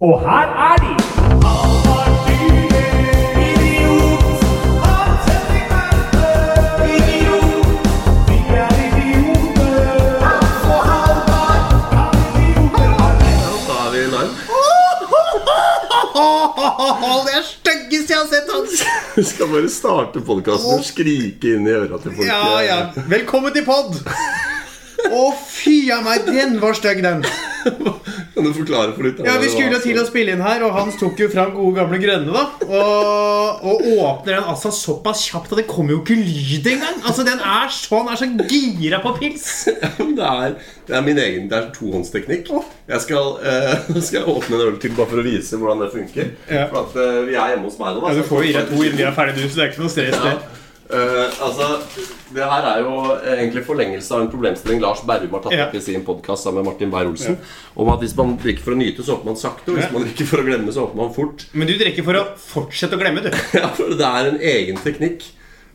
Og her er de! Det er styggeste jeg har sett, Hans! Vi skal bare starte podkasten og skrike inn i øra til folk. Ja, ja. Velkommen til pod! Å, fy a meg, den var stygg, den. Kan du forklare for litt? Ja, Vi skulle til å spille inn her, og Hans tok jo fram gode gamle grønne. da Og, og åpner den altså såpass kjapt at det kommer jo ikke lyd engang. Altså, den er så, Han er så gira på pils. Det er, det er min egen Det er tohåndsteknikk. Jeg skal, eh, skal åpne en øl til bare for å vise hvordan det funker. Ja. For at eh, vi er hjemme hos meg nå. da, Ja, Du får jo gi deg to innen vi er ferdige, du, så det er ikke noe stress. Ja. Eh, altså, Det her er jo eh, egentlig forlengelse av en problemstilling Lars Berrum har tatt Ja. opp i sin podkast sammen med Martin Beyer-Olsen. Om at hvis man drikker for å nyte, så åpner man sakte. Og hvis Ja. man drikker for å glemme, så åpner man fort. Men du drikker for å fortsette å glemme, du. Ja, for Det er en egen teknikk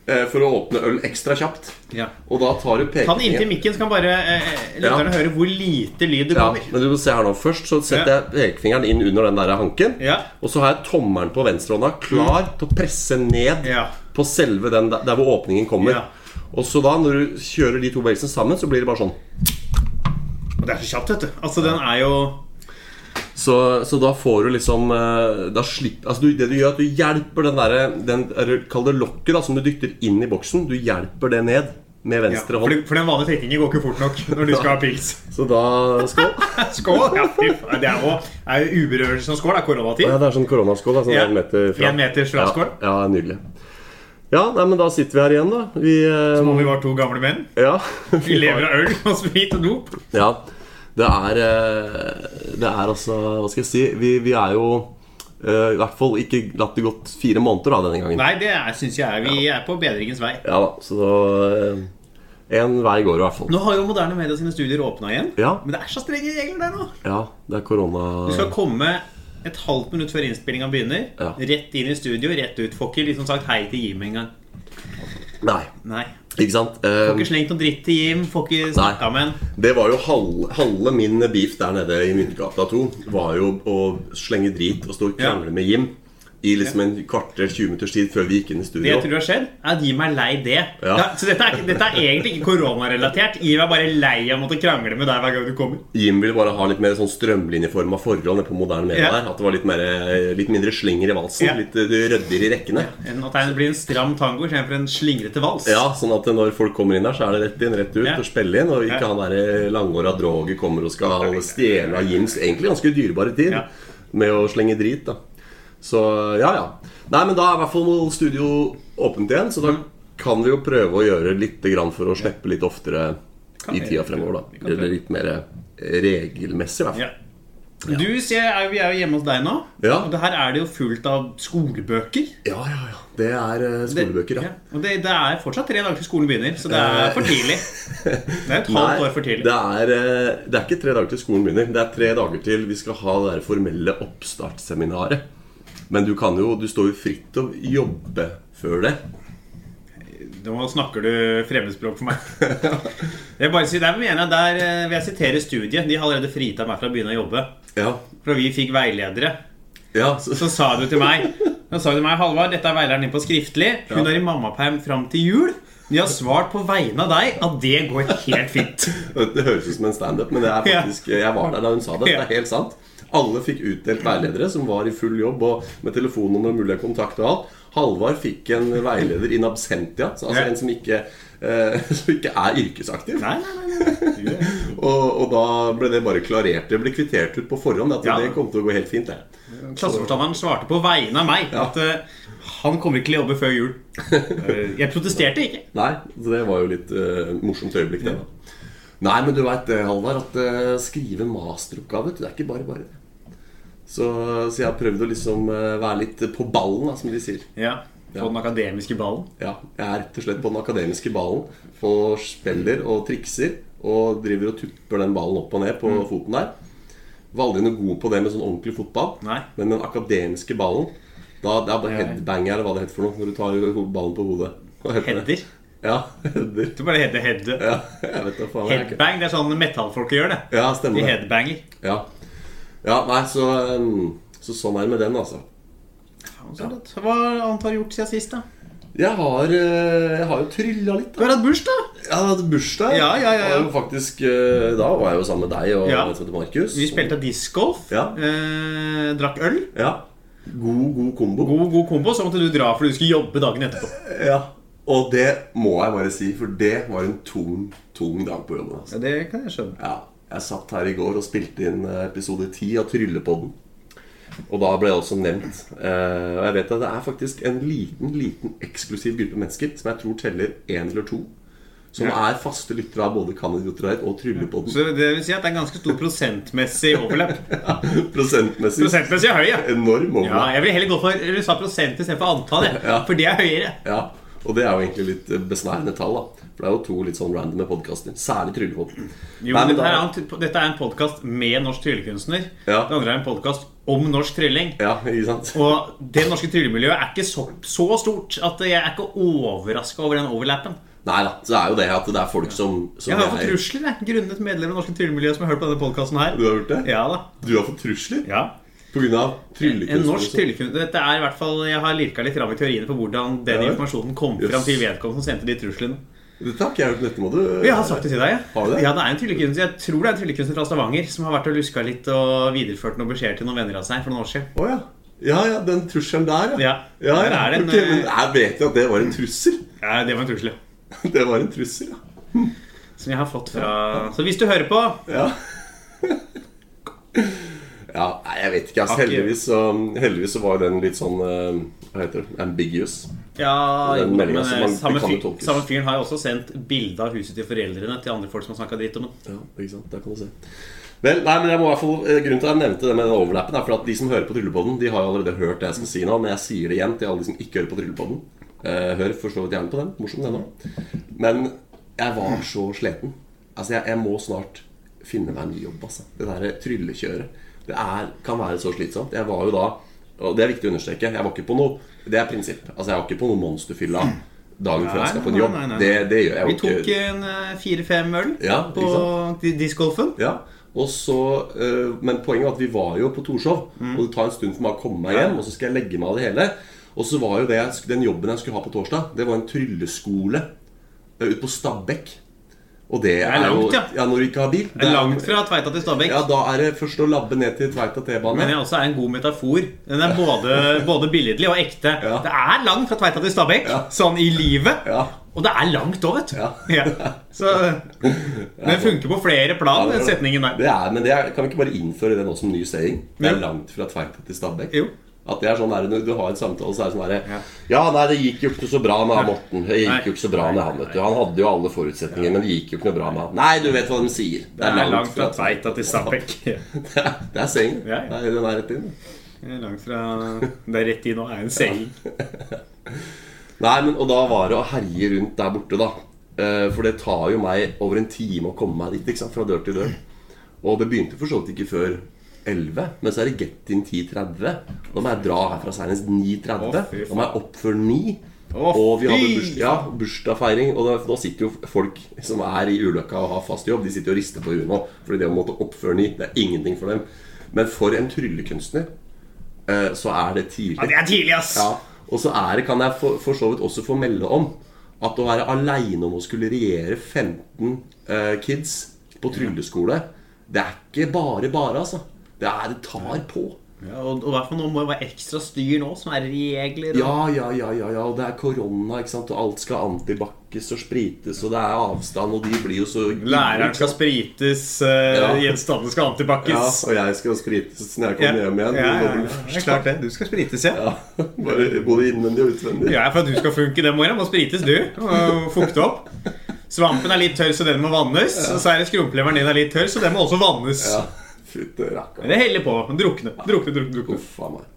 Uh, for å åpne øl ekstra kjapt. Ja. Og da tar du Ta den inntil mikken, så kan bare eh, lytterne høre hvor lite lyd det ja, kommer. men du må se her nå Først så setter jeg pekefingeren inn under den der hanken. Ja. Og så har jeg tommelen på venstrehånda klar til å presse ned Ja. På selve den der, hvor åpningen kommer. Ja. Og så da, når du kjører de to bevegelsene sammen, så blir det bare sånn. Og det er så kjapt, vet du. Altså, den er jo Så, så da får du liksom eh, Da slipper Altså du, Det du gjør, at du hjelper den derre den, Kall det lokket da som du dytter inn i boksen. Du hjelper det ned med venstre ja, hånd. for den vanlige trekkingen går ikke fort nok når du skal ha pils. Så da Skål. Skål! Ja. Det er jo, er jo uberørelse som skål. Det er koronatid. Ja, det er sånn koronaskål. Sånn Ja. en meter fra. En meter fra ja, skål. ja, nydelig. Ja, nei, men da sitter vi her igjen, da. Vi, eh, Som om vi var to gamle menn. ja, Vi lever av øl og sprit og dop. ja. Det er eh, Det er altså Hva skal jeg si? Vi, vi er jo eh, i hvert fall ikke latt det gått fire måneder da denne gangen. Nei, det syns jeg er Vi er på bedringens vei. Ja da, så Én En vei går i hvert fall. Nå har jo Moderne Media sine studier åpna igjen. Ja. Men det er så strenge regler der nå. Ja, det er korona Du skal komme et halvt minutt før innspillinga begynner. Ja. Rett inn i studio, rett ut. Får ikke liksom sagt hei til Jim engang. Nei, Nei. ikke sant? Får ikke slengt noe dritt til Jim. Får ikke snakka med han. Det var jo halve, halve min beef der nede i Myntgata 2 Var jo å slenge drit og stå og krangle med Jim i liksom en kvarter, 20 minutters tid før vi gikk inn i studio. Det jeg tror har skjedd, er at Jim er lei det. Ja. Ja, så dette er, dette er egentlig ikke koronarelatert. Jim er bare lei av å måtte krangle med deg hver gang du kommer. Jim ville bare ha litt mer sånn strømlinjeforma forhold på moderne media Ja. der. At det var litt, mer, litt mindre slinger i valsen. Ja. Litt eh, ryddigere i rekkene. Enn at det blir en stram tango istedenfor en slingrete vals. Ja, sånn at når folk kommer inn der, så er det rett inn, rett ut og spille inn. Og ikke han derre langåra droget kommer og skal stjele av Jims egentlig ganske dyrebare tid med å slenge drit. da Så ja, ja. Nei, men da er i hvert fall studio åpent igjen, så da Mm. kan vi jo prøve å gjøre litt for å slippe litt oftere i tida fremover. da. Eller litt mer regelmessig, i hvert fall. Ja. Du ser, er, Vi er jo hjemme hos deg nå. Ja. Og det her er det jo fullt av skolebøker. Ja, ja, ja. Det er eh, skolebøker, ja. Og det, det er fortsatt tre dager til skolen begynner, så det er for tidlig. Det er et halvt år for tidlig. det er, eh, det er ikke tre dager til skolen begynner. Det er tre dager til vi skal ha det der formelle oppstartsseminaret. Men du kan jo, du står jo fritt til å jobbe før det. Nå snakker du fremmedspråk for meg. Jeg bare si, der mener jeg, der eh, vil jeg sitere studiet. De har allerede fritatt meg fra å begynne å jobbe. Ja, For vi fikk veiledere. ja så, Så sa du til meg Så sa du til meg, Halvard, dette er veilederen din på skriftlig. Hun er i mammaperm fram til jul. De har svart på vegne av deg at det går helt fint. Det høres ut som en standup, men det er faktisk, jeg var der da hun sa det. Det er helt sant. Alle fikk utdelt veiledere som var i full jobb og med telefonnummer og mulig kontakt og alt. Halvard fikk en veileder in absentia, altså Ja. en som ikke, eh, som ikke er yrkesaktiv. Nei, nei, nei, nei. Og, og da ble det bare klarert. Det ble kvittert ut på forhånd at Ja. det kom til å gå helt fint. det Klasseforstanderen svarte på vegne av meg Ja. at uh, han kommer ikke til å jobbe før jul. Eh, Jeg protesterte ikke. Nei, så det var jo litt uh, morsomt øyeblikk, det. da Nei, men du veit det, Halvard, at uh, skrive masteroppgave Det er ikke bare bare det. Så, så jeg har prøvd å liksom eh, være litt på ballen, da, som de sier. Ja, På den akademiske ballen. Ja, Jeg er rett og slett på den akademiske ballen og spiller og trikser. Og driver og tupper den ballen opp og ned på foten der. Var aldri noe god på det med sånn ordentlig fotball. Nei. Men den akademiske ballen da, Det er bare headbanger, eller hva det heter for noe, når du tar ballen på hodet. Header. Ja, header. Du bare header head. Ja, jeg vet da faen. Headbang, det er sånn metallfolket gjør det. Ja, stemmer De headbanger. Ja. Ja, nei, så, um, så sånn er det med den, altså. Ja. Hva annet har du gjort siden sist, da? Jeg har, eh, jeg har jo trylla litt. Da. Du har hatt bursdag! Jeg hadde bursdag. Ja, ja, ja, ja. Faktisk, eh, da var jeg jo sammen med deg og Ja. Markus. Vi spilte discgolf. Ja. Eh, drakk øl. Ja. God, god kombo. God, god kombo. Så måtte du dra fordi du skulle jobbe dagen etterpå. Ja. Og det må jeg bare si, for det var en tung, tung dag på jobben. Altså. Ja, Det kan jeg skjønne. Ja, jeg satt her i går og spilte inn eh, episode 10 av Tryllepodden. Og da ble jeg også nevnt. Eh, og jeg vet at det er faktisk en liten liten eksklusiv gruppe mennesker som jeg tror teller én eller to. Som Ja. er faste lyttere av både Kan idioter og Tryllepodden. Så det vil si at det er en ganske stor prosentmessig overlapp. Prosentmessig Prosentmessig høy, ja. enorm overlapp. Ja, jeg vil heller gå for du sa prosent istedenfor antall. Ja. for det er høyere. Ja. Og det er jo egentlig litt eh, besnærende tall, da. For det er jo to litt sånn randome podkaster. Særlig. Jo, Nei, dette, er dette er en podkast med norsk tryllekunstner. Ja. Det andre er en podkast om norsk trylling. Ja, ikke sant? Og det norske tryllemiljøet er ikke så, så stort at jeg er ikke overraska over den overlappen. Nei da. Så er jo det at det er folk som, som Jeg har fått trusler jeg, grunnet medlemmer av norske tryllemiljø som har hørt på denne podkasten her. Du har gjort det? Ja da. Du har fått trusler? Ja. Av tryllekunst? En norsk tryllekunstner Dette er i hvert fall Jeg har lirka litt fram i teoriene på hvordan den Ja. informasjonen kom Yes. fram til vedkommende som sendte de truslene. Dette har ikke jeg hørt. Dette må du Jeg har sagt det til deg. ja. Har du det? Ja, det er en tryllekunstner Jeg tror det er en tryllekunstner fra Stavanger som har vært og luska litt og videreført noen beskjeder til noen venner av seg for noen år siden. Oh, ja. Ja, ja, den trusselen der, Ja. ja, Der er den. en, ok, men eh, jeg vet jo at det var en trussel. Ja, det var en trussel. ja. Det var en trussel, ja. Som jeg har fått fra Så hvis du hører på Ja, ja nei, jeg vet ikke. Altså, heldigvis, så, heldigvis så var den litt sånn eh, Hva heter det? Ambiguous. Ja, Den men som eh, man- samme, fyr, samme fyren har jo også sendt bilde av huset til foreldrene til andre folk som har snakka dritt om det. Ja, ikke sant? Der kan du se. Vel, nei, men jeg må i hvert fall eh, Grunnen til at jeg nevnte det med den overlappen, er for at de som hører på Tryllepodden, de har jo allerede hørt det jeg skal si nå, men jeg sier det igjen til alle de som ikke hører på Tryllepodden. Eh, hør for så vidt gjerne på den. Morsom, den òg. Men jeg var så sliten. Altså, jeg, jeg må snart finne meg en ny jobb, altså. Det derre tryllekjøret. Det er, kan være så slitsomt. Jeg var jo da Og det er viktig å understreke. Jeg var ikke på noe Det er prinsipp. Altså, jeg var ikke på noe monsterfylla dagen før jeg skal på en jobb. nei, nei, nei. Det, det gjør jeg Vi jo ikke. tok en eh, fire-fem øl Ja, på discgolfen. Ja, og så, øh, Men poenget var at vi var jo på Torshov. Og det tar en stund for meg å komme meg Mm. Hjem. Og så skal jeg legge meg av det hele. Og så var jo det, den jobben jeg skulle ha på torsdag, det var en trylleskole øh, ute på Stabekk. Og det er er, langt, jo ja. Når du ikke har bil. Det er langt fra Tveita til Stabekk. Ja, Da er det først å labbe ned til Tveita T-bane. Men det er også en god metafor. Den er både, både billedlig og ekte. Ja. Det er langt fra Tveita til Stabekk, Ja. sånn i livet. Ja. Og det er langt òg, vet du. Ja. Så Den funker på flere plan, den setningen der. Det er, men det er, kan vi ikke bare innføre det nå som ny saying? Det er langt fra Tveita til Stabekk. Jo. At det er sånn der, du har en samtale, så er det sånn herre Ja. ja. nei, det gikk jo ikke så bra med han Morten. Det gikk jo ikke så bra med han, vet du. Han hadde jo alle forutsetninger, men det gikk jo ikke noe bra med han. Nei, du vet hva de sier. Det er langt fra Tveita til Stabekk. Det er, det er seng. Ja, ja. Det er, er rett inn. Det er langt fra Det er rett inn og er en seng. Nei, men Og da var det å herje rundt der borte, da. Eh, For det tar jo meg over en time å komme meg dit, ikke sant? fra dør til dør. Og det begynte for så vidt ikke før 11, men så er det get in 10.30. Da må jeg dra herfra senest 9.30. Å. Da må jeg opp før 9. Å, og vi hadde burs ja, bursdagsfeiring. Og da, da sitter jo folk som er i ulykka og har fast jobb, De sitter og rister på huet nå. Fordi det å måtte opp før 9, det er ingenting for dem. Men for en tryllekunstner eh, så er det tidlig. Ja, det er tidlig, ass! Ja, og så er det, kan jeg for, for så vidt også få melde om at å være aleine om å skulle regjere 15 uh, kids på trylleskole, det er ikke bare bare, altså. Det, er, det tar på. Ja, og, og i hvert fall nå må det være ekstra styr nå, som er regler. Og... Ja, ja, ja, ja, ja, og det er korona, ikke sant, og alt skal antibakkes og sprites, og det er avstand, og de blir jo så Læreren skal sprites, uh, Ja. gjenstandene skal Ja, og jeg skal sprites når jeg kommer hjem igjen. Ja, ja, Det ja, ja. Det klart det. Du skal sprites, ja. Bare både innvendig og utvendig. Ja, For at du skal funke den morgenen, må sprites, du. Og fukte opp. Svampen er litt tørr, så den må vannes. Og så er det skrumpleveren din er litt tørr, så den må også vannes. Ja, fytte rakka. Men det heller på. Drukne. Drukne, drukne, drukne. Uff meg.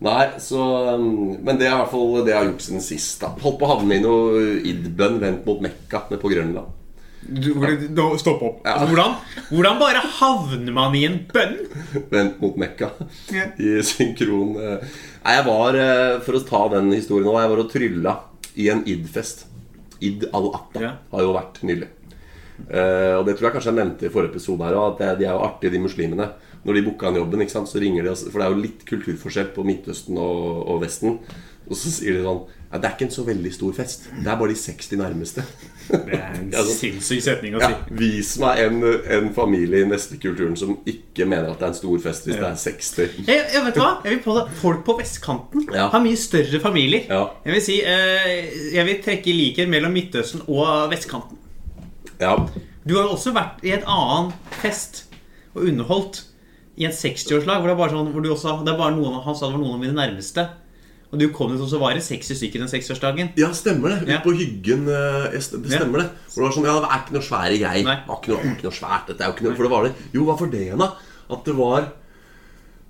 Nei, så um, Men det er i hvert fall det jeg har gjort siden sist. da Holdt på å havne i noe id-bønn vendt mot Mekka nede på Grønland. Du, da- stopp opp. Ja. Hvordan, hvordan bare havner man i en bønn? Vendt mot Mekka Ja. i synkron eh. Nei, jeg var, eh, for å ta den historien nå, jeg var og trylla i en id-fest. Id al-Atta Ja. har jo vært nylig. Eh, og det tror jeg kanskje jeg nevnte i forrige episode her At det- de er jo artige, de muslimene. Når de booka han jobben, ikke sant, så ringer de oss For det er jo litt kulturforskjell på Midtøsten og, og Vesten. Og så sier de sånn ja, Det er ikke en så veldig stor fest. Det er bare de 60 nærmeste. Det er en Ja, sinnssyk setning å si. Ja, vis meg en, en familie i neste kulturen som ikke mener at det er en stor fest hvis det er 60. Jeg, jeg vet hva? Jeg vil på det. Folk på vestkanten Ja. har mye større familier. Ja. Jeg vil si eh, Jeg vil trekke liker mellom Midtøsten og vestkanten. Ja, Du har jo også vært i et annen fest og underholdt i en 60-årslag hvor det er bare sånn hvor du også, det er bare noen, Han sa det var noen av mine nærmeste. Og du kom dit, og så var det 60 stykker den 60-årsdagen. ja stemmer det. Ute Ja. på Hyggen eh, Det stemmer det. Hvor det var sånn Ja, det er ikke noe svære jeg. Nei. Det var ikke noe, ikke noe svært. Dette er jo ikke noe For det var det Jo, hva for det da? At det var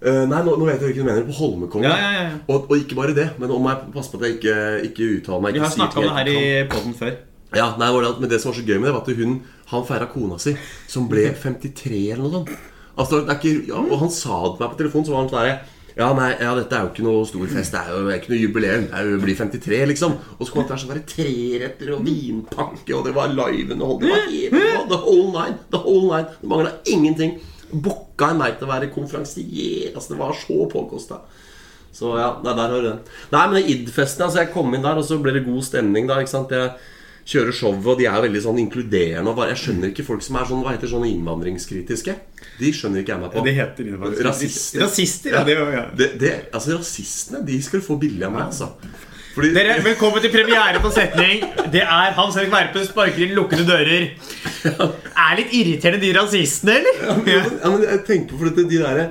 Uh, Nei, nå, nå vet jeg ikke hva du mener. På Holmenkollen. Ja, ja, ja, ja. Og, og ikke bare det, men om jeg passer på at jeg ikke, ikke uttaler meg Vi har snakka om det her i poden før. Ja, nei, det, men det som var så gøy med det, var at hun Han feira kona si, som ble 53 eller noe sånt. Altså, det er ikke, ja, og han sa det til meg på telefonen, så var han sånn der ja, nei, ja, dette er jo ikke noe stor fest. Det er jo ikke noe jubileum. Det er jo å bli 53, liksom. Og så kom det sånn treretter og vinpakke, og det var liveunderholdning. Det var hele- The whole nine. The whole nine. Det mangla ingenting. Booka en meg til å være konferansier. Altså, det var så påkosta. Så ja, nei, der har du den. Nei, men id-festen, altså jeg kom inn der, og så ble det god stemning da, ikke sant? Jeg kjører showet, og de er veldig sånn inkluderende, bare, jeg skjønner ikke folk som er sånn, hva heter sånn innvandringskritiske. De skjønner ikke jeg meg på. heter Rasister. Rasister, ja. Det, ja. Det, det, altså rasistene, de skal du få billig av meg, altså. Fordi, Dere, Velkommen til premiere på setning. Det er Hans Henrik Verpe sparker inn lukkede dører. Er litt irriterende, de rasistene, eller? ja, men, ja, men jeg tenker på dette, de der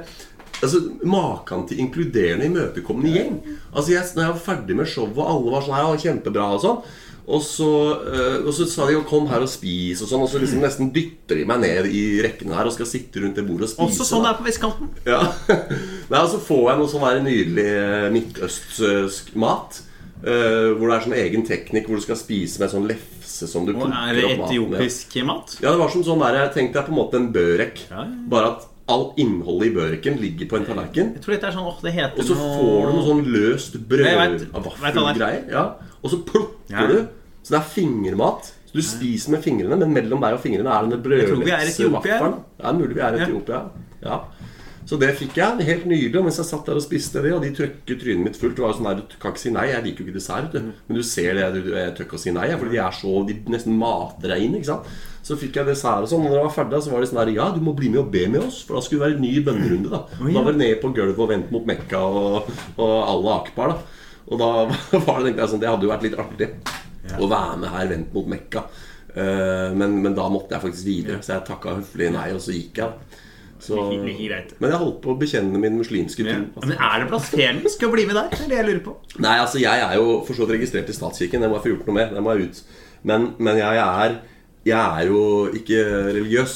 Altså, Maken til inkluderende, imøtekommende gjeng. Altså, jeg, når jeg var ferdig med showet, og alle var sånn her, kjempebra og sånn og så, eh, og så sa de jo 'kom her og spis', og sånn Og så liksom nesten dytter de meg ned i rekkene her og skal sitte rundt det bordet og spise. Også sånn det er på vestkanten. Ja. Nei, og så får jeg noe sånn der nydelig eh, midtøstsk mat. Uh, hvor det er sånn egen teknikk hvor du skal spise med sånn lefse som du plukker er det etiopisk mat? Ja, det var som sånn der jeg tenkte jeg på en måte en børek. Ja, ja. Bare at all innholdet i børeken ligger på en tallerken. Jeg tror dette er sånn, åh, det heter Og så får du noe sånn løst brød av vet hva det er. vaffelgreier. Ja. Og så plukker Ja. du. Så det er fingermat. Så du spiser med fingrene, men mellom deg og fingrene er det en brødlefsevaffelen. Det er mulig vi er i Ja. Etiopia. Ja. Så det fikk jeg. Helt nydelig. Mens jeg satt der og spiste det, og de trøkket trynet mitt fullt Det var jo sånn der, Du kan ikke si nei. Jeg liker jo ikke dessert. Du. Men du ser det. Du, jeg tør ikke å si nei, fordi de er så De nesten mater deg inn. ikke sant? Så fikk jeg dessert og sånn. Og når jeg var ferdig, så var de sånn der Ja, du må bli med og be med oss, for da skulle det være ny bønnerunde. Da Da var det ned på gulvet og vendt mot Mekka og, og alle Akbar. da Og da var det tenkte jeg sånn Det hadde jo vært litt artig å være med her vendt mot Mekka. Eh, men, men da måtte jeg faktisk videre, så jeg takka høflig nei, og så gikk jeg. Så, men jeg holdt på å bekjenne min muslimske Ja. tro. Men er det blasfemisk å bli med der? Det er det jeg lurer på. Nei, altså jeg er jo for så vidt registrert i statskirken. Det må jeg få gjort noe med. Det må jeg ut. Men, men jeg, er, jeg er jo ikke religiøs.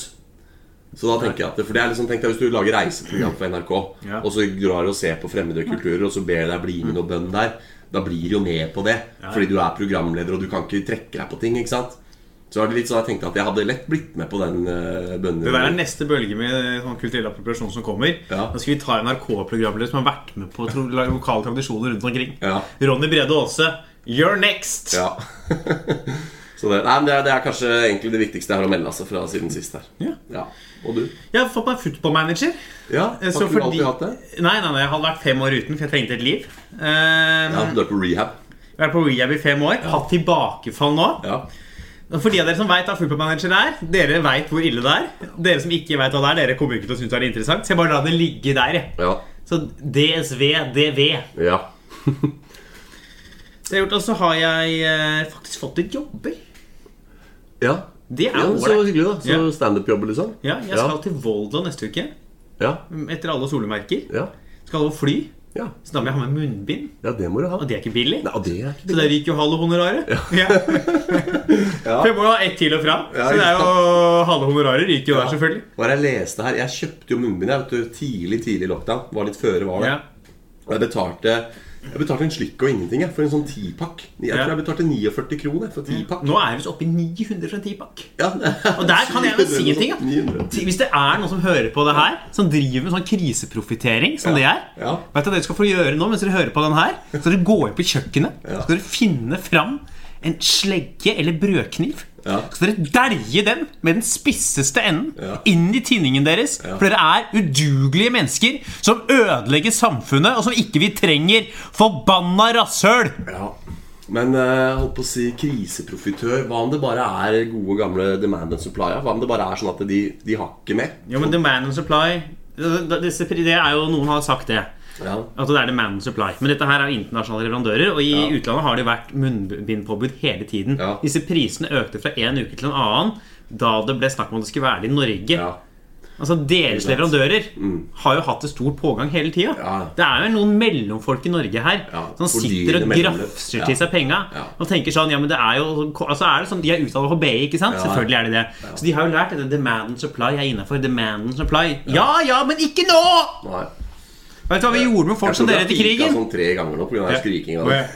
Så da tenker jeg at For det er liksom, tenk deg Hvis du lager reiseprogram for NRK, Ja. og så drar du og ser på fremmede kulturer, og så ber deg bli med noe bønn der, da blir du jo med på det. Fordi du er programleder, og du kan ikke trekke deg på ting. ikke sant? Så var det litt sånn jeg tenkte at jeg hadde lett blitt med på den uh, bønnen. Det der er neste bølge med sånn kulturell appropriasjon som kommer. Ja. Da skal vi ta NRK-programledere som har vært med på lokale tradisjoner rundt omkring. Ja. Ronny Brede Aase, you're next! Ja. så det, nei, det, er, det er kanskje egentlig det viktigste jeg har å melde altså, fra siden sist her. Ja. Og du? Jeg har fått meg footballmanager. Ja, Eh, Har ikke du fordi- alltid hatt det? Nei, nei, nei, jeg hadde vært fem år uten, for jeg trengte et liv. Eh, Ja, Du er på rehab? Jeg har vært på rehab i fem år. Hatt tilbakefall nå. Ja. For de av dere som vet hva footballmanager er, dere vet hvor ille det er. Dere som ikke vet hva det er, dere kommer ikke til å synes det er interessant. Så jeg bare la det ligge der. Ja. Så DSV, DV. ja. Det har gjort, Og så har jeg eh, faktisk fått litt jobber. Ja. Det er ja så hyggelig, da. Så Ja. standup-jobber, liksom? Ja, jeg skal til Volda neste uke. Ja. Etter alle solemerker. Ja. Skal over fly. ja. Så da må jeg ha med munnbind. Ja, det må du ha. Og det er ikke billig. Nei, det er ikke billig. Så det ryker jo halve honoraret. Ja. For jeg må jo ha ett til og fra. Ja, Så det er jo halve honoraret ryker jo der, selvfølgelig. Hva er jeg leste her? Jeg kjøpte jo munnbind jeg, vet du, tidlig tidlig i lockdown. Var litt føre var det. Ja. Og jeg betalte Jeg betalte en slikk og ingenting jeg, for en sånn tipakk. Jeg Ja. tror jeg betalte 49 kroner for tipakk. Nå er vi så oppe i 900 for en tipakk. Ja, Og der kan jeg vel si en ting. Ja. 900. Hvis det er noen som hører på det her, som driver med sånn kriseprofittering, som det er Ja. Vet du hva dere skal få gjøre nå mens dere hører på den her? Så dere går inn på kjøkkenet Så skal dere finne fram en slegge eller brødkniv. Ja. skal dere dælje den med den spisseste enden Ja. inn i tinningen deres. For dere er udugelige mennesker som ødelegger samfunnet, og som ikke vi trenger. Forbanna rasshøl! Ja. Men eh, jeg holdt på å si kriseprofitør. Hva om det bare er gode, gamle demand and supply? Hva om det bare er sånn at de, de har ikke med? Jo, men demand and supply det er jo Noen har sagt det. Ja. At det er demand and supply. Men dette her er jo internasjonale leverandører, og i Ja. utlandet har det vært munnbindpåbud hele tiden. Ja. Disse prisene økte fra en uke til en annen da det ble snakk om at det skulle være det i Norge. ja. Altså Deres leverandører leverandører har jo hatt et stort pågang hele tida. Ja. Det er jo noen mellomfolk i Norge her Ja, som sitter og grafser Ja. til seg penga og tenker sånn Ja, men det er jo altså er det sånn, De er utdannet for BI, ikke sant? Selvfølgelig er de det. Så de har jo lært at demand and supply er innafor. Demand and supply. Ja ja, men ikke nå! Nei. Vet du hva vi gjorde med folk som dere etter krigen? sånn tre ganger nå pga. skrikinga. Bare,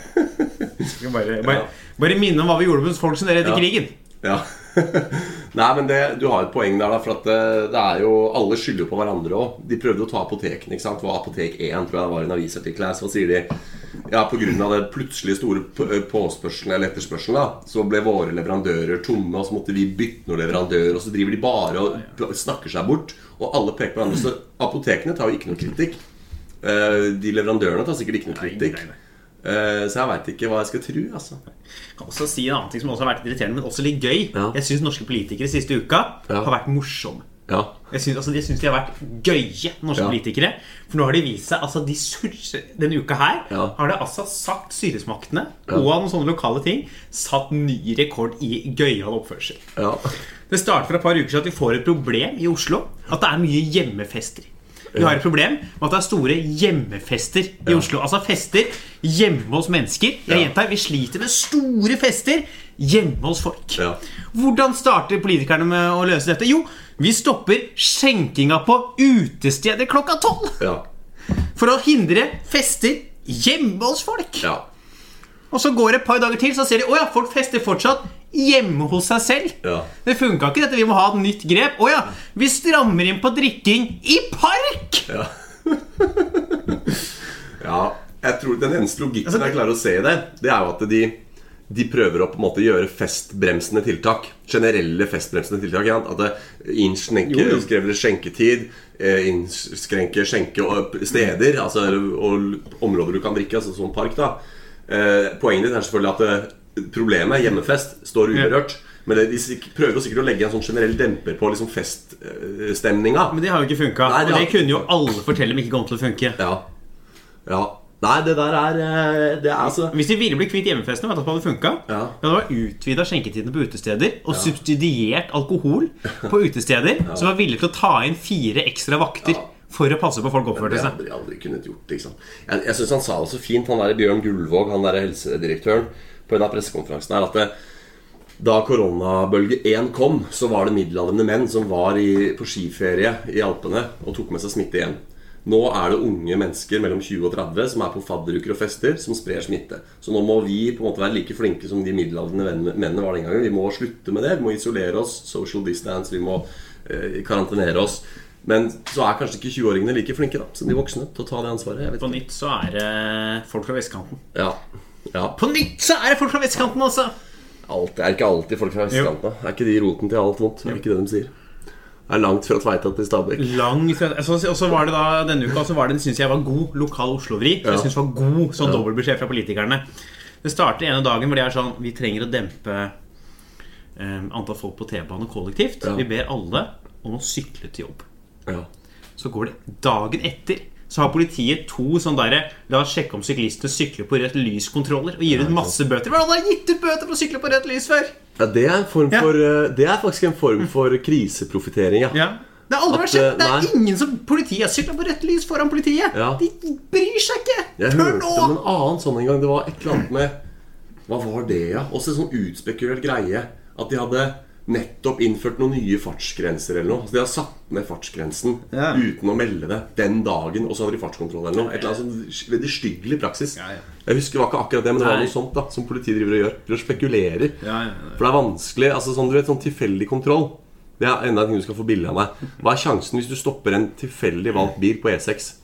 skal bare, bare, bare minne om hva vi gjorde med folk som dere etter Ja. krigen. Ja. Nei, men det, du har et poeng der, da. For at det, det er jo Alle skylder på hverandre òg. De prøvde å ta apotekene. ikke sant? Det var Apotek 1, tror jeg det var en avisartikkel her. Så sier de ja, pga. det plutselig store påspørselen eller etterspørselen, da, så ble våre leverandører tomme, og så måtte vi bytte noen leverandør, og så driver de bare og snakker seg bort. Og alle peker på hverandre. Så apotekene tar jo ikke noe kritikk. Eh, De leverandørene tar sikkert ikke noe kritikk. Eh, Så jeg veit ikke hva jeg skal tro, altså. Jeg kan også si en annen ting som også har vært irriterende, men også litt gøy. Ja. Jeg syns norske politikere siste uka Ja. har vært morsomme. Ja. Jeg syns, altså, de har vært gøye, norske politikere. For nå har de vist seg altså, de surser, Denne uka her har det altså sagt styresmaktene Ja. og noen sånne lokale ting satt ny rekord i gøyal oppførsel. Ja. Det starter for et par uker siden at vi får et problem i Oslo. At det er mye hjemmefester. Vi har et problem med at det er store hjemmefester i Oslo. Altså fester hjemme hos mennesker. Jeg gjentar, Vi sliter med store fester hjemme hos folk. Ja. Hvordan starter politikerne med å løse dette? Jo, vi stopper skjenkinga på utesteder klokka tolv. Ja. For å hindre fester hjemme hos folk. ja. Og så går det et par dager til, så ser de å ja, folk fester fortsatt hjemme hos seg selv. Ja. Det funka ikke, dette. Vi må ha et nytt grep. Å ja, vi strammer inn på drikking i park! Ja. ja, jeg tror Den eneste logikken Altså, jeg klarer å se i det, det er jo at de, de prøver å på en måte gjøre festbremsende tiltak. Generelle festbremsende tiltak. Ja. At det innskrenker skjenketid, innskrenker innskrenke skjenkesteder, altså, og områder du kan drikke, altså som park. da eh, Poenget ditt er selvfølgelig at eh, problemet, hjemmefest, står uberørt. Men de prøver jo sikkert å legge en sånn generell demper på liksom feststemninga. Men det har jo ikke funka. Og det har- kunne jo alle fortelle om ikke kom til å funke. Ja. ja. Nei, det der er eh, Det er altså Hvis de ville bli kvitt hjemmefestene, vet du hva det funka? Ja. Det var utvida skjenketidene på utesteder og subsidiert alkohol på utesteder som var villige til å ta inn fire ekstra vakter Ja. for å passe på folk oppførte Det seg. hadde de aldri kunnet gjort. Ikke? Jeg, jeg syns han sa det så fint, han der Bjørn Gullvåg, han der helsedirektøren, på en av pressekonferansene er at det, da koronabølge 1 kom, så var det middelaldrende menn som var i, på skiferie i Alpene og tok med seg smitte igjen. Nå er det unge mennesker mellom 20 og 30 som er på fadderuker og fester, som sprer smitte. Så nå må vi på en måte være like flinke som de middelaldrende mennene- var den gangen. Vi må slutte med det. Vi må isolere oss, social distance, vi må eh, karantenere oss. Men så er kanskje ikke 20-åringene like flinke da, som de voksne til å ta det ansvaret. På nytt så er det folk fra vestkanten. Ja. Ja. På nytt så er det folk fra vestkanten, altså! Alt, det er ikke alltid folk fra vestkanten. da. Er ikke de roten til alt vondt? Det er ikke det de sier. Det er langt fra Tveita til Stabekk. Langt fra, altså, Og så var det da denne uka så var det, synes jeg var god lokal Oslo-vri. Ja. Jeg synes var god sånn dobbeltbeskjed fra politikerne. Det starter ene dagen hvor de er sånn Vi trenger å dempe um, antall folk på T-bane kollektivt. Ja. Vi ber alle om å sykle til jobb. Ja. Så går det dagen etter. Så har politiet to sånn derre La oss sjekke om syklistene sykler på rødt lys-kontroller. Og gir ut masse bøter. Hvordan har de gitt ut bøter for å sykle på rødt lys før? ja, det er, en form for, eh, det er faktisk en form for kriseprofittering, ja. Ja. Det har aldri vært skjedd. Det er er ingen som Politiet har sykla på rødt lys foran politiet. Ja. De bryr seg ikke! Jeg Før hørte nå! om en annen sånn en gang. Det var et eller annet med Hva var det, ja? Også en sånn utspekulert greie. At de hadde nettopp innført noen nye fartsgrenser eller noe. Så De har satt ned fartsgrensen Ja. uten å melde det den dagen, og så hadde de fartskontroll eller noe. Et eller annet sånn veldig styggelig praksis. Ja, ja. Jeg husker det var ikke akkurat det, men det var noe sånt da som politiet driver og gjør. De spekulerer. Ja, ja, ja. For det er vanskelig. altså sånn, du vet, sånn tilfeldig kontroll Det er enda en ting du skal få billig av meg. Hva er sjansen hvis du stopper en tilfeldig valgt bil på E6?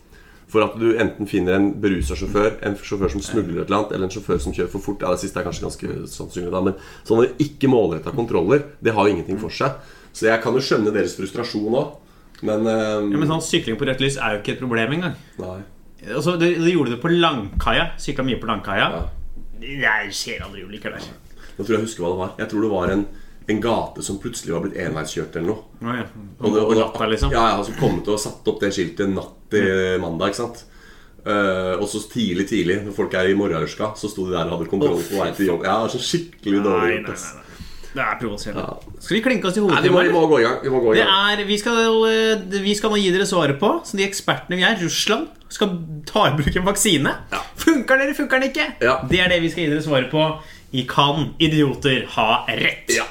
For at du enten finner en berusa sjåfør, en sjåfør som smugler et eller annet, eller en sjåfør som kjører for fort. Ja, Det siste er kanskje ganske sannsynlig, da, men sånne ikke målretta kontroller, det har jo ingenting for seg. Så jeg kan jo skjønne deres frustrasjon òg, men, um... Ja, men sånn Sykling på rødt lys er jo ikke et problem engang. Nei. Altså, det, det gjorde det på Langkaia. Sykla mye på Langkaia. Ja. Jeg ser aldri ulykker der. Nå tror jeg jeg husker hva det var. Jeg tror det var en, en gate som plutselig var blitt enveiskjørt eller noe. Oh, ja. Og og natta, liksom. Ja, ja, altså kommet og satt opp det skiltet natt til mandag, ikke sant. Uh, og så tidlig, tidlig, når folk er i morgenørska, så sto de der og hadde kontroll Å, på vei til jobb. Ja, det er så skikkelig dårlig gjort. nei. Det er provoserende. Ja. Skal vi klinke oss i Nei, vi må, vi må gå i gang. Vi gå i Det gang. er, vi, skal, eh, vi skal nå gi dere svaret på, som de ekspertene vi er, Russland skal ta i bruk en vaksine. Ja. Funker den eller funker den ikke? Ja. Det er det vi skal gi dere svaret på i Kan idioter ha rett? Ja.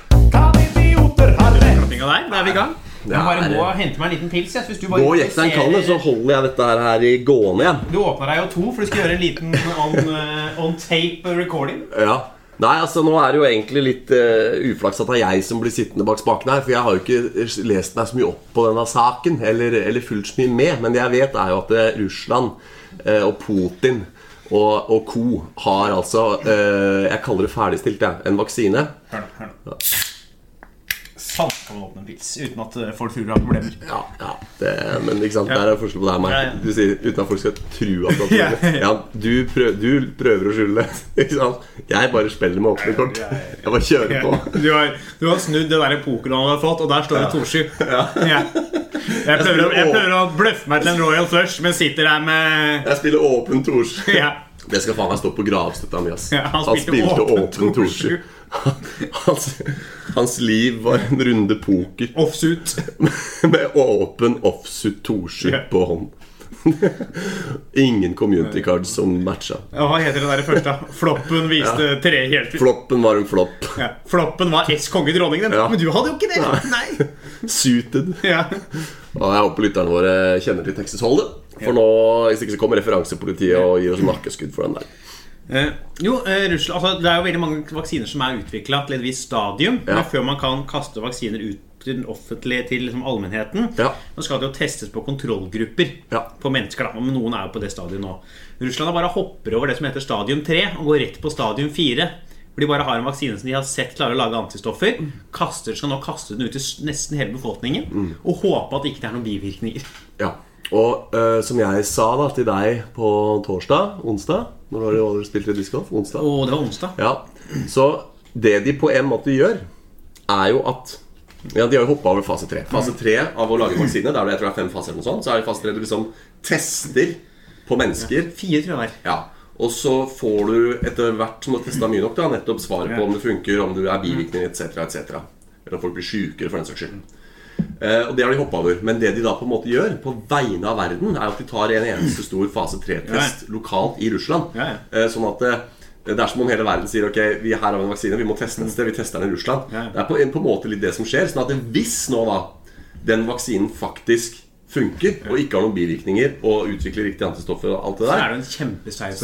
Klappinga der, da er vi i gang. Det Jeg bare må hente meg en liten pils. Hvis du bare Gå og jekk deg en kanne, så holder jeg dette her, i gående igjen. Du åpner deg jo to, for du skal gjøre en liten on, eh, on tape recording. Ja. Nei, altså Nå er det jo egentlig litt uh, uflaks at det er jeg som blir sittende bak spakene her. For jeg har jo ikke lest meg så mye opp på denne saken, eller, eller fulgt så mye med. Men det jeg vet, er jo at uh, Russland uh, og Putin og, og co. har altså eh, Jeg kaller det ferdigstilt, jeg. En vaksine. Hør nå, hør nå. Sånn kan man åpne en pils uten at eh, folk tror du har problemer. Ja, ja det, Men ikke sant, der er forskjell på deg og meg. Du sier uten at folk skal tro at du har Ja, problemer. ja. Du, prøver, du prøver å skjule det. Ikke sant? Jeg bare spiller med åpne kort. Jeg bare kjører på. Du har, du har snudd det der pokeren han har fått, og der står det 2-7. Ja. Jeg, prøver, jeg prøver å bløffe meg til en Royal Flush, men sitter her med Jeg spiller åpen Torsju. ja. Det skal faen meg stå på gravstøtta mi. Ja, han han, spilte åpen torsju. Hans, hans liv var en runde poker offsuit. med åpen offsuit torsju Ja. på hånd. Ingen community cards som matcha. Ja, Hva heter det der første? Floppen viste tre helt Floppen var en flopp. ja. Floppen var S konge dronningen. Ja. Men du hadde jo ikke det! Nei. Suited. Ja. Og jeg håper lytterne våre kjenner til Texas Hold'em. For nå, hvis ikke så kommer referansepolitiet og gir oss nakkeskudd for den der. Eh, jo, eh, Russland, altså, Det er jo veldig mange vaksiner som er utvikla til et visst stadium. Ja. Men før man kan kaste vaksiner ut til den offentlige, til liksom allmennheten, Ja. så skal det jo testes på kontrollgrupper. Ja. På mennesker da, Men noen er jo på det stadiet nå. Russland bare hopper over det som heter stadium 3 og går rett på stadium 4. Hvor de bare har en vaksine som de har sett klarer å lage antistoffer. Kaster, skal nå kaste den ut til nesten hele befolkningen Mm. og håpe at det ikke er noen bivirkninger. Ja. Og uh, som jeg sa da til deg på torsdag, onsdag Når var det spilt spilte discgolf? Onsdag? Oh, det var onsdag. Ja, Så det de på en måte gjør, er jo at ja, De har jo hoppa over fase tre. Fase tre av å lage vaksine, der det jeg tror det er fem faser, eller noe sånt, så er det fase tre du liksom tester på mennesker. Fire, tror jeg. Ja, Og så får du etter hvert som du har testa mye nok, da, nettopp svaret på om det funker, om du er bivirkninger etc., etc. Eller om folk blir sjukere, for den saks skyld. Eh, og det har de hoppa over. Men det de da på en måte gjør, på vegne av verden, er at de tar en eneste stor fase 3-test lokalt i Russland. Ja, ja. Eh, sånn at det, det er som om hele verden sier Ok, vi her har en vaksine, vi må teste et sted. Vi tester den i Russland. Det er på en, på en måte litt det som skjer. Sånn at hvis nå da den vaksinen faktisk funker, og ikke har noen bivirkninger, og utvikler riktige antistoffer og alt det Så der er det en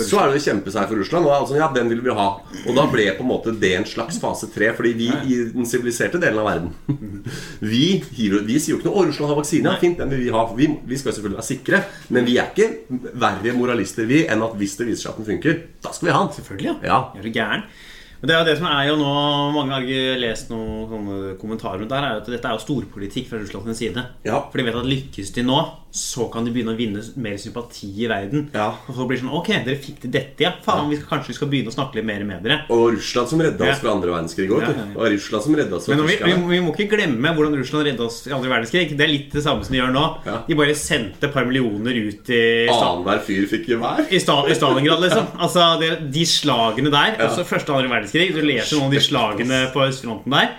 så er det en kjempeseier for Russland. Og altså, ja, den vil vi ha Og da ble på en måte det en slags fase tre. Fordi vi i den siviliserte delen av verden Vi, vi sier jo ikke noe 'Å, Russland har vaksine'. Ja, fint, den vil vi ha. Vi, vi skal selvfølgelig være sikre. Men vi er ikke verre moralister vi enn at hvis det viser seg at den funker, da skal vi ha den. Selvfølgelig, ja. Ja. Er du gæren? Og det er jo det som er jo nå Mange har lest noen kommentarer rundt der, er at dette er jo storpolitikk fra Russlands side. Ja. For de vet at lykkes de nå, så kan de begynne å vinne mer sympati i verden. Ja. Og så blir det sånn Ok, dere fikk til dette, ja. Faen, vi skal, kanskje vi skal begynne å snakke litt mer med dere. Og Russland som redda Ja. oss fra andre verdenskrig òg. Ja, ja, ja. Russland som redda oss fra Men vi, vi, vi må ikke glemme hvordan Russland redda oss i andre verdenskrig. Det er litt det samme som de gjør nå. Ja. De bare sendte et par millioner ut i Annenhver fyr fikk gevær. i, Sta I Stalingrad, liksom. Altså, det, De slagene der, også første og andre verdenskrig Du leser noen av de slagene på østfronten der.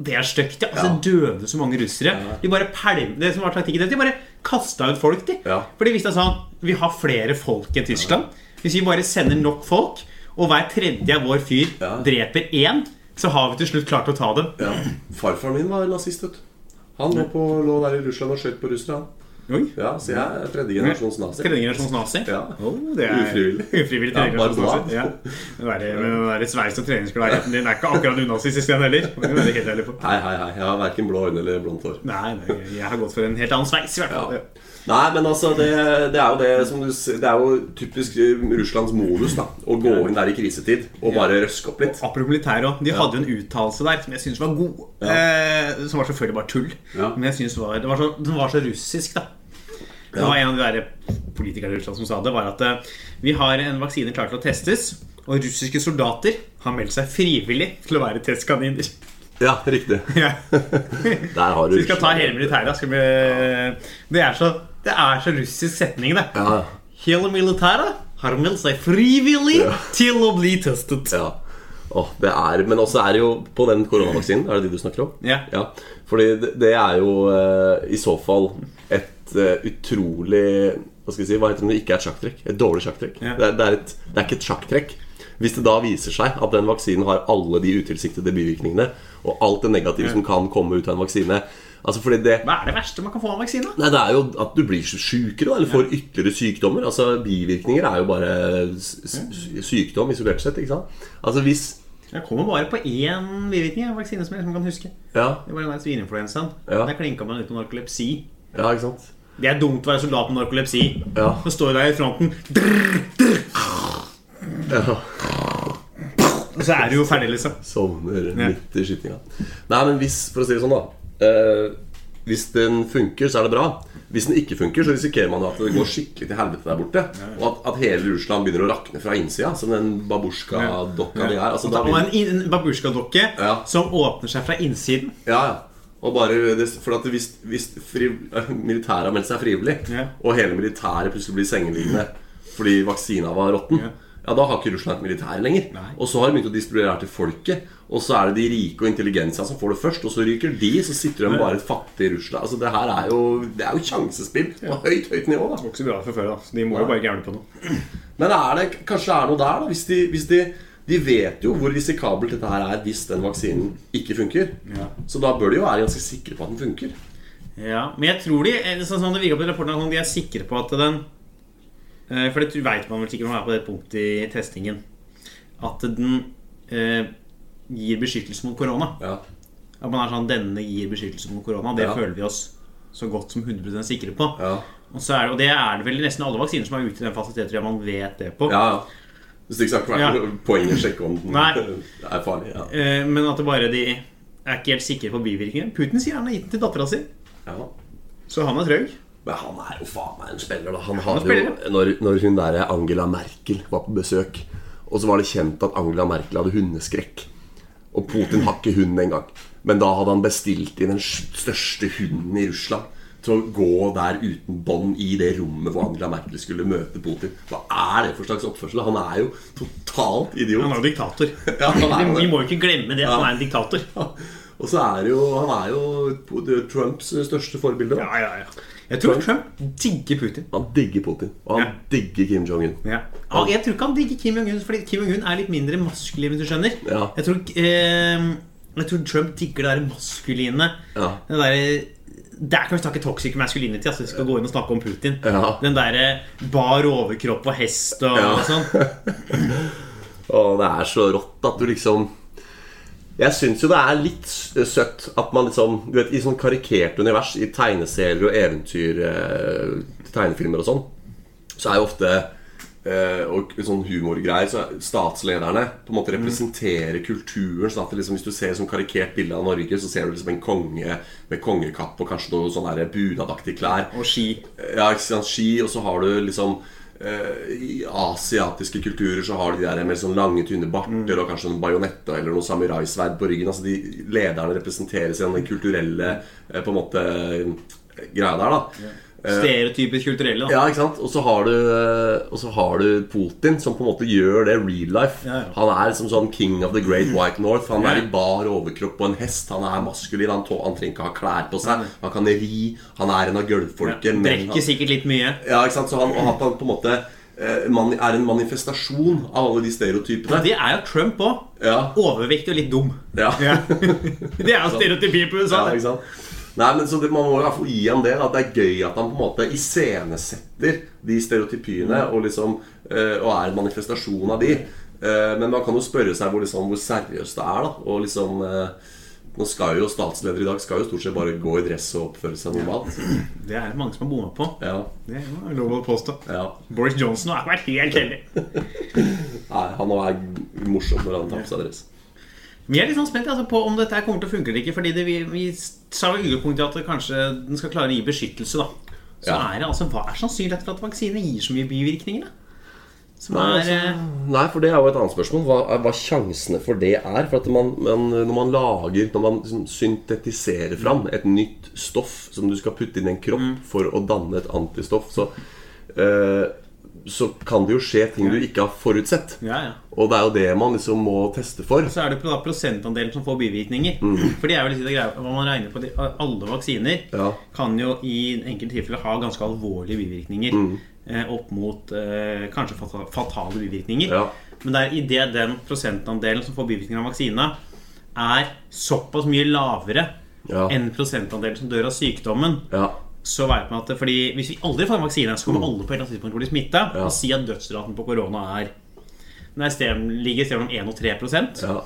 Det er stygt. Ja. Altså, Ja. Døde så mange russere. De bare pelm, Det som var taktikken de bare kasta ut folk. De. For de visste sånn Vi har flere folk enn Tyskland. Hvis vi bare sender nok folk, og hver tredje av vår fyr dreper én, så har vi til slutt klart å ta dem. Ja. Farfaren min var nazist, vet du. Han lå, på, lå der i Russland og skjøt på russere. han. Oi. Ja, Så jeg er tredje generasjons nazi. Tredje generasjons nazi? Ja. Oh, det er Ufrivillig. Ufrivillig tredje generasjons nazi. Ja. Den der, men den der sveis- og treningsklarheten din er ikke akkurat unazistisk, den heller. Er. Hei, hei, hei. Jeg har verken blå øyne eller blondt hår. Nei, nei, jeg har gått for en helt annen sveis, i hvert fall. Ja. Nei, men altså, det, det er jo det som du Det er jo typisk eh, Russlands modus, da. Å gå inn der i krisetid og bare røske opp litt. Apropos militær òg. De hadde jo en uttalelse der som jeg syns var god. Eh, som var selvfølgelig bare tull. Men jeg synes var, det var så, den var så russisk, da. Det var en av de der politikerne i Russland som sa det, var at eh, vi har en vaksine klar til å testes, og russiske soldater har meldt seg frivillig til å være testkaniner. Ja, riktig. Ja. Der har du Så vi skal ta hele militæret. Vi, det, er så, det er så russisk setning, det. Ja. Hele militæret har meldt seg frivillig Ja. til å bli testet. Ja. Oh, det er, men også er det jo på den koronavaksinen Er det de du snakker om? Ja. Fordi det, det er jo eh, i så fall et eh, utrolig Hva skal jeg si, hva heter det når det ikke er et sjakktrekk? Et dårlig sjakktrekk. Ja. Det, det, et, det er ikke et sjakktrekk. Hvis det da viser seg at den vaksinen har alle de utilsiktede bivirkningene og alt det negative som kan komme ut av en vaksine Altså fordi det Hva er det verste man kan få av en vaksine? Nei, det er jo at du blir sjukere eller får ytterligere sykdommer. Altså Bivirkninger er jo bare sykdom isolert sett. ikke sant? Altså hvis Jeg kommer bare på én bivirkning av vaksine som jeg liksom kan huske. Ja, Det var den der svineinfluensaen. Ja. Der klinka man ut med narkolepsi. ja ikke sant? Det er dumt å være soldat med narkolepsi. Ja. Så står du der i fronten, drr, drr, ja. og så er du jo ferdig, liksom. Sovner midt i skytinga. Nei, men hvis, for å si det sånn, da eh, Hvis den funker, så er det bra. Hvis den ikke funker, så risikerer man at det går skikkelig til helvete der borte. Og at, at hele Russland begynner å rakne fra innsida, som den babusjka-dokka de er. Altså, da Og en, en babusjka-dokke Ja. som åpner seg fra innsiden. ja, ja. Og bare for at hvis, hvis militæret har meldt seg frivillig, yeah. og hele militæret plutselig blir sengeliggende fordi vaksina var råtten, Ja. ja. da har ikke Russland et militær lenger. Nei. Og så har de begynt å distribuere her til folket. Og så er det de rike og intelligensia som får det først, og så ryker de, så sitter de bare et fattig Russland. Altså Det her er jo Det er jo sjansespill på høyt, høyt nivå, da. går ikke så bra for før, da. Så de må jo bare gærne på noe. Men er det, kanskje det er noe der, da? Hvis de, hvis de de vet jo hvor risikabelt dette her er hvis den vaksinen ikke funker. Ja. Så da bør de jo være ganske sikre på at den funker. Ja, men jeg tror de eh, sånn det virker på rapporten, at de er sikre på at den eh, For det vet man vel sikkert når man er på det punktet i testingen. At den eh, gir beskyttelse mot korona. Ja. At man er sånn Denne gir beskyttelse mot korona. Det Ja. føler vi oss så godt som 100 sikre på. Ja. Og, så er det, og det er det vel nesten alle vaksiner som er ute i den fasiliteten man vet det på. ja, ja. Hvis det ikke skal være Ja. noe poeng å sjekke om den er farlig. Ja. Eh, men at det bare de er ikke helt sikre på bivirkningene. Putin sier han har gitt den til dattera si, Ja. så han er trøgg. Men han er jo faen meg en spiller, da. Han hadde spiller, jo, når, når hun der Angela Merkel var på besøk, og så var det kjent at Angela Merkel hadde hundeskrekk. Og Putin har ikke hund engang. Men da hadde han bestilt inn den største hunden i Russland til å gå der uten bånd i det rommet hvor Angela Merkel skulle møte Putin. Hva er det for slags oppførsel? Han er jo totalt idiot. Han er jo diktator. Ja, er. Vi må jo ikke glemme det. at Han er en diktator. Og så er det jo Han er jo Trumps største forbilde. da. Ja, ja, ja. Jeg tror Trump digger Putin. Han digger Putin, og han Ja. digger Kim Jong-un. Ja. Ja. jeg tror ikke han digger Kim Jong-un, fordi Kim Jong-un er litt mindre maskulin, hvis du skjønner. Ja. Jeg, tror, eh, jeg tror Trump digger det der maskuline. Ja. Det der, der kan vi snakke toxic masculinity. Altså, vi skal gå inn og snakke om Putin. Ja. Den derre bar overkropp og hest og, Ja. og sånn. Og det er så rått at du liksom Jeg syns jo det er litt søtt at man liksom Du vet, I sånn karikert univers, i tegneserier og eventyr, eh, tegnefilmer og sånn, så er jo ofte eh, og sånn humorgreier så er Statslederne på en måte representerer kulturen. Sånn at liksom, Hvis du ser sånn karikert bilde av Norge, så ser du liksom en konge med kongekapp og kanskje noe sånn bunadaktige klær. Og ski. Ja, ikke sant, ski, og så har du liksom eh, I asiatiske kulturer så har de de der med sånn lange, tynne barter og kanskje en bajonett eller noe samuraisverd på ryggen. Altså de Lederne representerer seg den kulturelle eh, på en måte eh, greia der, da. Stereotypisk kulturelle. Da. Ja, ikke sant? Og så har du eh, Og så har du Putin, som på en måte gjør det real life. Ja, ja. Han er liksom sånn king of the great white north. Han er i bar overkropp på en hest. Han er maskulin. Han, han trenger ikke ha klær på seg. Han kan ri. Han er en av gulvfolket. Ja, Drikker sikkert litt mye. ja, ikke sant? Så han, han på en måte eh, er en manifestasjon av alle de stereotypene. Det er jo Trump òg. Ja, Overvektig og litt dum. ja. Ja. Det er jo stereotypi på USA. ja ikke sant? Nei, men så det, Man må i hvert fall gi ham det. At det er gøy at han på en måte iscenesetter de stereotypiene og liksom eh, Og er en manifestasjon av de. Uh, men man kan jo spørre seg hvor, liksom, hvor seriøst det er. da Og liksom uh, Nå skal jo statsledere i dag skal jo stort sett bare gå i dress og oppføre seg normalt. Det er det mange som har bomma på. Ja, Det er lov å påstå. ja. Boris Johnson har vært helt heldig. Nei, han er morsom når han tar på seg dress. Vi er litt sånn spent altså, på om dette kommer til å funke eller ikke. Fordi det, vi, vi sa i utgangspunktet at kanskje den skal klare å gi beskyttelse. da Så Ja. er det altså, Hva er sannsynligheten for at vaksine gir så mye bivirkninger? da? Som Nei, altså, eh, nei, for det er jo et annet spørsmål. Hva, hva sjansene for det er. For at man, man, når man lager Når man liksom syntetiserer fram et nytt stoff som du skal putte inn i en kropp for å danne et antistoff, så, eh, så kan det jo skje ting du ikke har forutsett. Ja, ja. Og det er jo det man liksom må teste for. Så er det da prosentandelen som får bivirkninger. For det er jo litt det greia Hva man regner på Alle vaksiner Mm. Ja. kan jo i enkelte tilfeller ha ganske alvorlige bivirkninger. Mm. Eh, opp mot eh, kanskje fatale bivirkninger. Ja. Men det er idet den prosentandelen som får bivirkninger av vaksina, er såpass mye lavere Ja. enn prosentandelen som dør av sykdommen, Ja. Så vet man at det, fordi Hvis vi aldri får en vaksine, så kommer alle på et eller annet tidspunkt til å bli smitta. Mm. Ja. Og si at dødsraten på korona er den er sted, ligger et sted mellom 1 og 3 ja.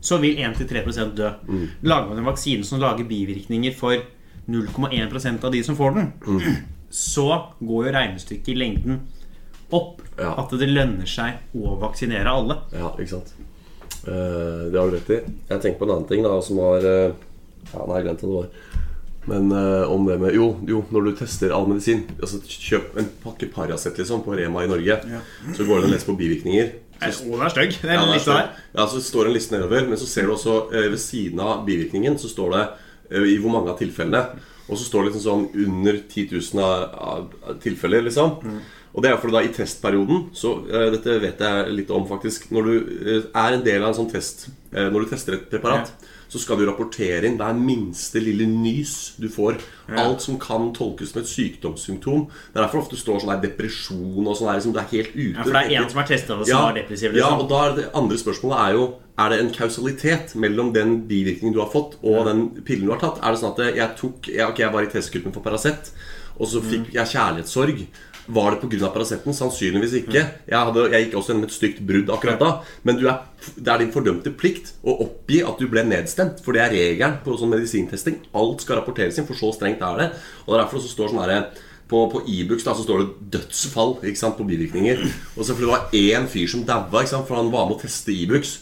så vil 1-3% dø. Lager man en vaksine som lager bivirkninger for 0,1% av de som får den, så går jo regnestykket i lengden opp. Ja. At det lønner seg å vaksinere alle. Ja, ikke sant. Uh, det har du rett i. Jeg tenker på en annen ting da, som var uh, Ja, nei, jeg glemte det var. Men uh, om det med jo, jo, når du tester all medisin altså Kjøp en pakke Paracet liksom, på Rema i Norge. Så går det an å lese på bivirkninger. Nei, Så, Å, det er stygg. Er ja, en liste der. ja, så står det en liste nedover, men så ser du også eh, ved siden av bivirkningen så står det eh, i hvor mange av tilfellene. Og så står det liksom sånn under 10 000 av, av, tilfeller, liksom. Og det er fordi da i testperioden Så uh, dette vet jeg litt om, faktisk. Når du uh, er en del av en sånn test uh, Når du tester et preparat, så skal du rapportere inn hver minste lille nys du får. Alt som kan tolkes som et sykdomssymptom. Det er derfor ofte står sånn der depresjon og sånn liksom, du er helt ute. Ja, for det er en som er testa som var depressiv. Ja, Liksom. og da er det andre spørsmålet er jo Er det en kausalitet mellom den bivirkningen du har fått, og den pillen du har tatt? Er det sånn at jeg tok jeg, Ok, jeg var i testgruppen for Paracet, og så fikk Mm. jeg kjærlighetssorg. Var det pga. Paraceten? Sannsynligvis ikke. Jeg, hadde, jeg gikk også gjennom et stygt brudd akkurat da. Men du er, det er din fordømte plikt å oppgi at du ble nedstemt. For det er regelen på sånn medisintesting. Alt skal rapporteres inn, for så strengt er det. Og er derfor så står sånn herre på, på Ibux da, så står det 'dødsfall' ikke sant, på bivirkninger. Og så fordi det var én fyr som daua, for han var med å teste Ibux.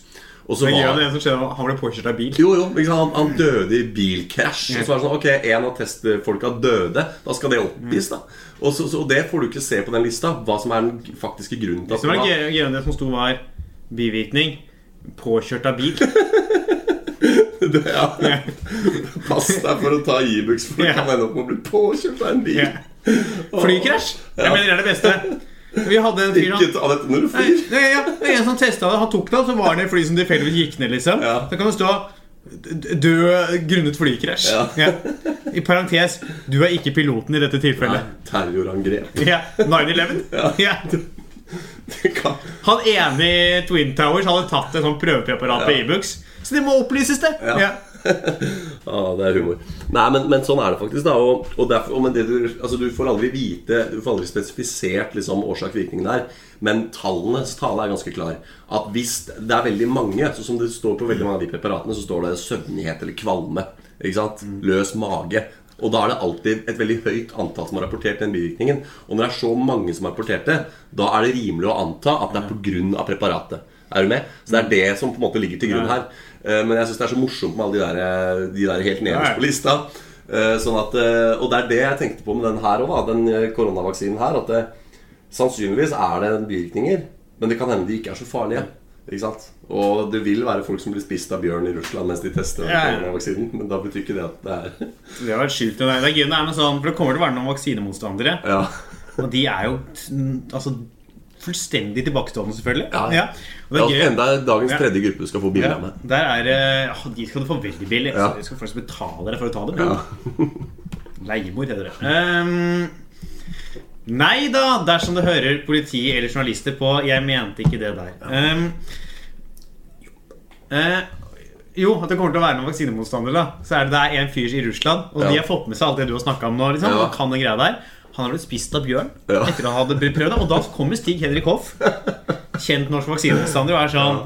Og så var det som skjedde, Han ble påkjørt av bil. jo, jo? Han, han døde i bilkrasj. Og så var det sånn, ok, en av testfolka døde. Da skal det oppgis, da. Og så, så, det får du ikke se på den lista. Hva som er den faktiske grunnen til Det som var at gøy- det som sto, var bivirkning. Påkjørt av bil. det, ja. Pass deg for å ta Ibux, for det Ja. kan ende opp med å bli påkjørt av en bil. Ja. Flykrasj! Jeg mener det er det beste. Vi hadde en fyr Ikke ta dette når du flyr. Nei, ja, en som testa det. Han tok det, og så var det et fly som tilfeldigvis gikk ned. liksom Ja. Så kan det stå 'død grunnet flykrasj'. Ja. I parentes 'du er ikke piloten i dette Nei, tilfellet'. terrorangrep. Ja, 9-11. Ja. Ja. Han ene i Twin Towers hadde tatt et sånt prøvepreparat på Ibux, e Så det må opplyses, det. Ja. Ja. Ja, det er humor. Nei, men, men sånn er det faktisk. da Og, og, derfor, og men det du, altså, du får aldri vite Du får aldri spesifisert liksom, årsak-virkning der. Men tallenes tale er ganske klar. At hvis det er veldig mange Så Som det står på veldig mange av de preparatene, så står det søvnighet eller kvalme. Ikke sant? Løs mage. Og da er det alltid et veldig høyt antall som har rapportert den bivirkningen. Og når det er så mange som har rapportert det, da er det rimelig å anta at det er pga. preparatet. Er du med? Så det er det som på en måte ligger til grunn her. Eh, Men jeg syns det er så morsomt med alle de der, de der helt nederst på lista. Eh, Sånn at, eh, og det er det jeg tenkte på med den her òg, den eh, koronavaksinen her. At det, sannsynligvis er det bivirkninger, men det kan hende de ikke er så farlige. Og det vil være folk som blir spist av bjørn i Russland mens de tester Ja, koronavaksinen. Men da betyr ikke det at det er Det har vært skyld til deg. det er gøy, det er noe sånn, for det kommer til å være noen vaksinemotstandere. Ja. Og de er jo altså, fullstendig tilbakestående, selvfølgelig. Ja. Og Det er gøy. enda dagens tredje gruppe du skal få bilde Ja, av med. der er det De skal du få veldig billig. Ja. Så Du skal faktisk betale deg for å ta dem. Ja. Leiemor heter det. Um, nei da, dersom du hører politi eller journalister på. Jeg mente ikke det der. Um, uh, jo, at det kommer til å være noen vaksinemotstandere. da Så er det, det er en fyr i Russland, og Ja. de har fått med seg alt det du har snakka om nå. Liksom, Ja. og kan den greia der Han har blitt spist av bjørn Ja. etter han hadde prøvd det. Og da kommer Stig Henrik Hoff, kjent norsk vaksinemotstander, og er sånn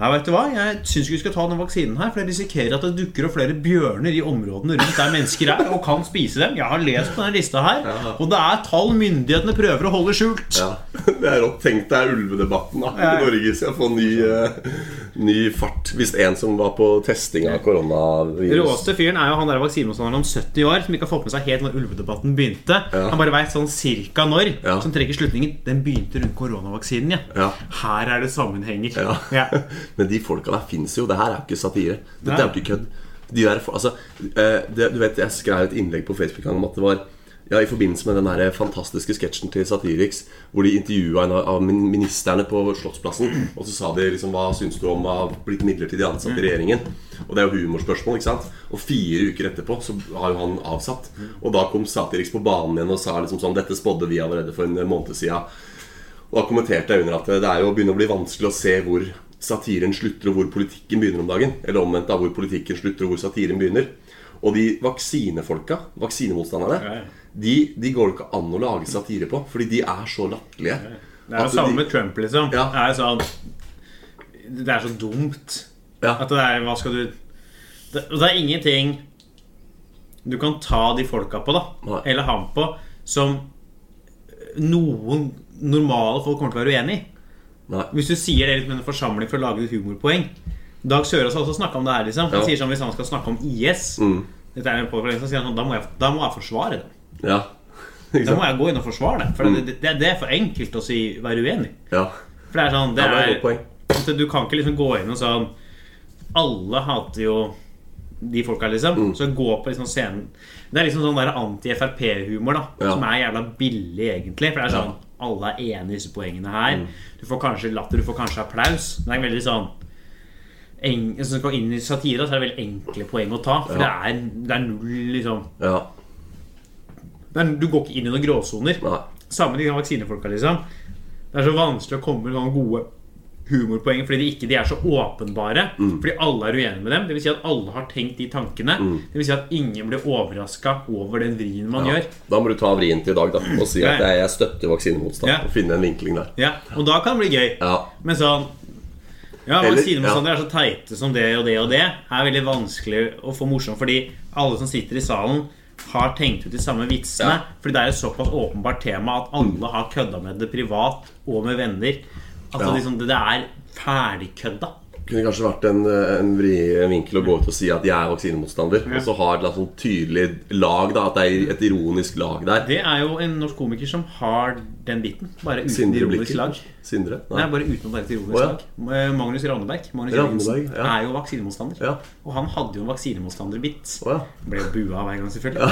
Ja, vet du hva? Jeg syns ikke vi skal ta den vaksinen her, for jeg risikerer at det dukker opp flere bjørner i områdene rundt der mennesker er, og kan spise dem. Jeg har lest på denne lista her, og det er tall myndighetene prøver å holde skjult. Ja, Det er rått. Tenk deg ulvedebatten da Ja, ja. i Norge skal få ny, uh, ny fart. Hvis en som var på testing av koronavirus Råeste fyren er jo han der vaksinemotstanderen om 70 år som ikke har fått med seg helt når ulvedebatten begynte. Ja. Han bare veit sånn cirka når. Ja. Som trekker slutningen. Den begynte rundt koronavaksinen, ja. Ja. Her er det sammenhenger. Ja. Men de folka der fins jo. Det her er jo ikke satire. Dette Nei. er jo ikke kødd. De der, altså, eh, det, du vet, Jeg skrev et innlegg på Facebook om at det var ja, I forbindelse med den der fantastiske sketsjen til Satiriks hvor de intervjua en av ministerne på Slottsplassen. Og så sa de liksom Hva syns du om å ha blitt midlertidig ansatt i regjeringen? Og det er jo humorspørsmål. ikke sant? Og fire uker etterpå så har jo han avsatt. Og da kom Satiriks på banen igjen og sa liksom sånn Dette spådde vi allerede for en måned siden. Og da kommenterte jeg under at det er jo begynner å bli vanskelig å se hvor satiren slutter og hvor politikken begynner om dagen. Eller omvendt da, hvor politikken slutter og hvor satiren begynner. Og de vaksinefolka, vaksinemotstanderne, Ja, ja. de, de går det ikke an å lage satire på. Fordi de er så latterlige. Det er jo samme de- med Trump, liksom. Ja. Det er sånn Det er så dumt. Ja. At det er Hva skal du det, det er ingenting du kan ta de folka på, da. Nei. Eller ham på, som noen normale folk kommer til å være uenig i. Nei. Hvis du sier det litt med en forsamling for å lage et humorpoeng Dag Sørås har også snakka om det her. liksom Han Ja. sier sånn Hvis han skal snakke om IS Mm. Dette er på, så sier han sånn, da må jeg, da må jeg forsvare det. Ja. Da må jeg gå inn og forsvare det. For det, det, det er for enkelt å si være uenig. Ja. For det er sånn det er er. Du kan ikke liksom gå inn og sånn Alle hater jo de folka, liksom. Mm. Så gå på liksom scenen Det er liksom sånn anti-Frp-humor, da. Ja. Som er jævla billig, egentlig. For det er sånn Alle er enig i disse poengene her. Mm. Du får kanskje latter, du får kanskje applaus. Det er veldig sånn en, Hvis du skal inn i satire, så er det veldig enkle poeng å ta. For Ja. det, er, det er null liksom ja. er, Du går ikke inn i noen gråsoner. Samme med de vaksinefolka, liksom. Det er så vanskelig å komme med sånne gode humorpoeng fordi de ikke de er så åpenbare. Mm. Fordi alle er uenige med dem. Det vil si at alle har tenkt de tankene. Det vil si at ingen blir overraska over den vrien man Mm. Ja. gjør. Da må du ta vrien til i dag da og si at jeg, jeg støtter vaksinemotstand. Ja. Og finne en vinkling der. Ja, Og da kan det bli gøy. Ja. Men sånn Ja, vaksinemotstandere er så teite som det og det og det. er veldig vanskelig å få morsomt, fordi alle som sitter i salen, har tenkt ut de samme vitsene. Ja. Fordi det er et såpass åpenbart tema at alle har kødda med det privat og med venner. Altså Ja. liksom, Det er ferdigkødda. kunne kanskje vært en, en, vri, en vinkel å gå ut og si at jeg er vaksinemotstander. Og så ha et sånn tydelig lag, da at det er et ironisk lag der. Det er jo en norsk komiker som har den biten. Bare uten Sindre ironisk Blikker. lag. Sindre? Nei, bare uten å være et ironisk oh, ja. lag. Eh, Magnus Ranneberg Magnus Ranneberg, ja. er jo vaksinemotstander. Ja. Og han hadde jo en vaksinemotstanderbit. Oh, ja. Ble bua hver gang, selvfølgelig.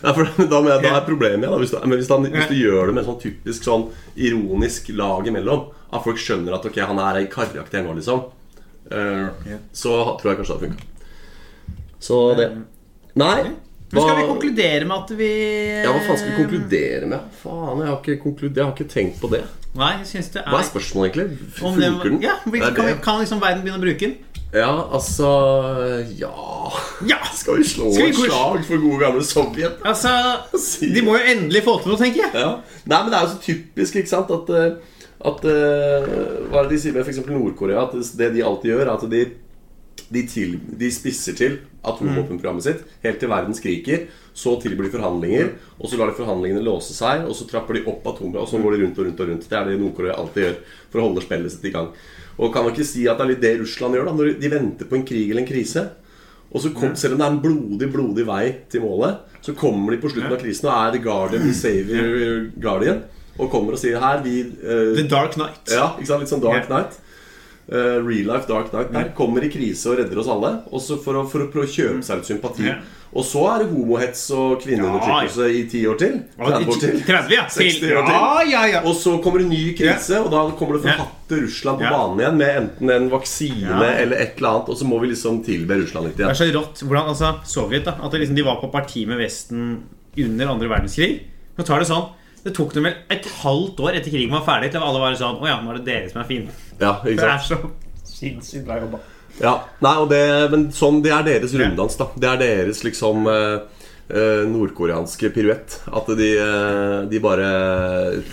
Nei, da, jeg, da er problemet ja, da, hvis, du, men hvis, han, hvis du gjør det med sånn typisk sånn ironisk lag imellom, at folk skjønner at ok, han er en karakter nå, liksom, Uh, yeah. så tror jeg kanskje det hadde funka. Så det Nei. Men skal vi konkludere med at vi Ja, hva faen skal vi konkludere med? Faen, jeg har ikke, konklud- jeg har ikke tenkt på det. Nei, jeg syns det er Hva er spørsmålet, egentlig? Funker den? ja, vi, kan, vi, kan liksom verden begynne å bruke den? Ja, altså Ja Ja! Skal vi slå Skal vi et slag for gode gamle Sovjet? Altså, De må jo endelig få til noe, tenker jeg. Ja. Nei, men det er jo så typisk, ikke sant, at, eh, at uh, Hva er det de sier med f.eks. Nord-Korea? At det de alltid gjør, er at de, de, til, de spisser til atomvåpenprogrammet sitt helt til verden skriker. Så tilbyr de forhandlinger, og så lar de forhandlingene låse seg. Og så trapper de opp atomer og så går de rundt og rundt. og rundt Det er det Nord-Korea alltid gjør for å holde spillet sitt i gang. Og kan man ikke si at det er litt det Russland gjør, da når de venter på en krig eller en krise? Og så kom, Selv om det er en blodig blodig vei til målet, så kommer de på slutten av krisen og er The Guardian, The Savior Guardian, og kommer og sier her vi uh, The Dark Night. Ja, ikke sant? Litt sånn Dark yeah. Knight. Uh, real life Dark Knight der Kommer i krise og redder oss alle. Også for å, for å prøve å kjøpe seg litt sympati. Yeah. Og så er det homohets og kvinneundertrykkelse i ti år til. 30 år til. 30, ja. 60 år til. Ja, ja, ja. Og så kommer en ny krise, og da kommer det Ja. forhatte Russland på Ja. banen igjen med enten en vaksine Ja. eller et eller annet, og så må vi liksom tilbe Russland litt igjen. Det er så rått hvordan altså, Sovjet da At liksom, de var på parti med Vesten under andre verdenskrig. Nå tar Det sånn Det tok dem vel et halvt år etter krigen var ferdig til alle var sånn Å ja, nå er det dere som er fine. Ja, ikke sant? Det er så sinnssykt bra jobba. Ja, nei, og det, men sånn, det er deres runddans, da. Det er deres liksom eh, eh, nordkoreanske piruett. At de, eh, de bare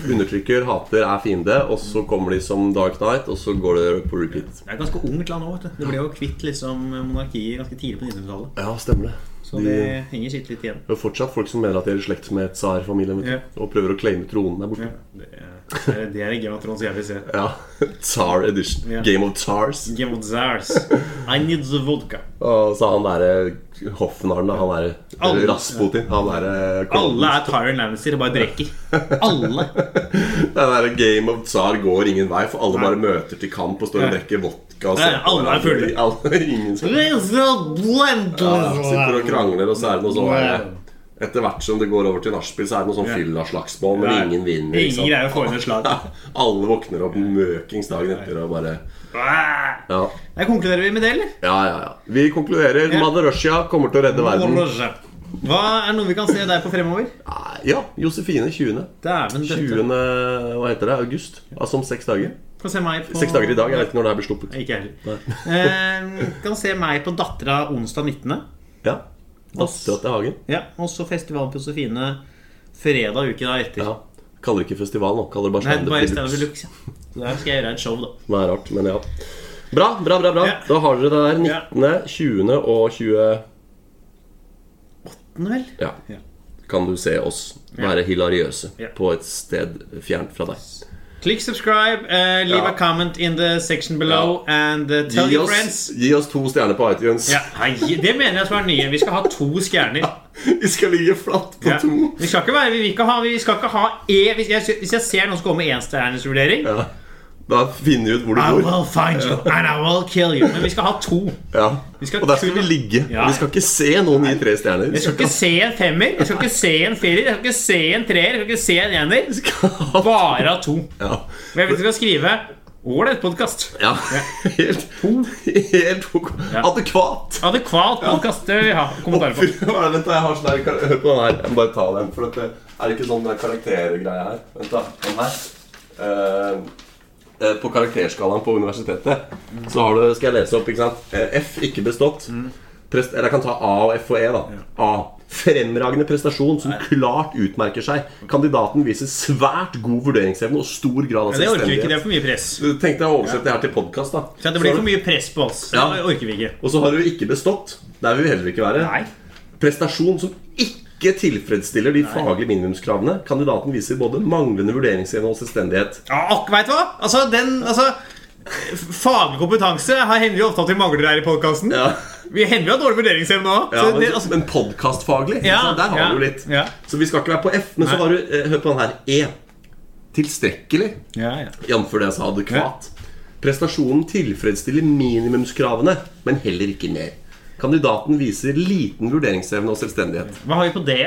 undertrykker, hater, er fiende, og så kommer de som Dark Knight, og så går det på repeat. Det er et ganske ungt land òg, vet du. Det ble jo kvitt liksom monarkiet ganske tidlig på 1900-tallet. Ja, stemmer det. Så De, det henger sikkert litt igjen. det er fortsatt folk som mener at de er i slekt med tsar-familien, Ja. og prøver å claime tronen der borte. Det er, det er Game of Thrones jeg vil se. Ja. Tsar edition. Ja. Game of Tsars. Game of Tsars. I need the vodka. Og så han derre hoffnaren, da, han derre Rasputin, han derre Alle er Tyron Lannister og bare drikker. Alle. Den der Game of Tsar går ingen vei, for alle Nei. bare møter til kamp og står og drikker vodka. Og Nei, alle er fulle. Alle, ingen som ja, sitter og krangler, og så er det noe sånn eh, Etter hvert som det går over til nachspiel, så er det noe sånn Ja. fyllaslagsmål, men Ja. ingen vinner. Ingen greier å få inn et slag. Alle våkner opp møkings dagen etter og bare Ja, Jeg konkluderer vi med det, eller? ja, ja. ja. Vi konkluderer. Ja. Mother Russia kommer til å redde verden. Hva er noe vi kan se der på fremover? Ja, Josefine 20. Dæven 20. Hva heter det? August? Altså om seks dager. Kan se meg på Seks dager i dag. Jeg vet ikke når det her blir sluppet. Ikke heller. Eh, kan se meg på Dattera onsdag 19. Ja. Dattera til Hagen. Ja, Og så festivalen på Josefine fredag uke da etter. Ja. Kaller ikke festival nå. Kaller det bare Deluxe. ja. Så Der skal jeg gjøre et show, da. Det er rart, men ja. Bra, bra, bra. bra Ja. Da har dere det der. Ja. 19., 20. og 20. Vel? Ja. Ja. Kan du se oss være hilariøse Ja. på et sted fjernt fra deg. Klikk subscribe, uh, leave Ja. a comment in the section below, and uh, tell Gi your oss, friends. gi oss to stjerner på iTunes. Ja, hei, Det mener jeg skal være nye. Vi skal ha to stjerner. Vi skal ligge flatt på Ja. to. Vi skal ikke være, vi, vil ikke ha, vi skal ikke ha e, hvis, jeg, hvis jeg ser noen som kommer med enstjernesvurdering Ja. Da finner vi ut hvor du I bor. will find you and I will kill you. Men vi skal ha to. Ja. Skal Og der skal vi ligge. Ja. Vi skal ikke se noen gi tre stjerner. Vi skal ikke se en femmer, vi skal ikke se en firer, vi skal ikke se en treer, vi skal ikke se en ener. ha Bare ha to. Ja. Men vi skal skrive Ålreit podkast. ja. Helt, helt. Ja. adekvat. Adekvat podkast. Vi ha kommentarer på. Vent, da, jeg har sånn her Hør på den her. Jeg må bare ta den. For det er det ikke sånn karaktergreie her. Vent, da. Den her. Eh, på karakterskalaen på universitetet så har du Skal jeg lese opp, ikke sant? Eh, F ikke bestått. Prest, eller jeg kan ta A og F og E, da. A. Fremragende prestasjon som klart utmerker seg. Kandidaten viser svært god vurderingsevne og stor grad av Men det orker vi ikke. Det er for mye press. Tenk jeg å oversette det her til podkast, det blir for mye press på oss. Ja. Det orker vi ikke. Og så har du ikke bestått. Der vil vi heller ikke være. Nei. Prestasjon som ikke tilfredsstiller de faglige minimumskravene. Kandidaten viser både manglende vurderingsevne og selvstendighet. Ja, ak- vet du hva? Altså, den altså, Faglig kompetanse har hender jo ofte at vi mangler her i podkasten. Ja. Vi hender jo dårlig vurderingsevne òg. Ja, men, altså, men podkastfaglig, Ja, der har du litt. ja. Så vi skal ikke være på F. Men så har du eh, Hør på den her. E. Tilstrekkelig, ja, ja. jf. det jeg sa. Adekvat. Prestasjonen tilfredsstiller minimumskravene, men heller ikke mer. Kandidaten viser liten vurderingsevne og selvstendighet. Hva har vi på det?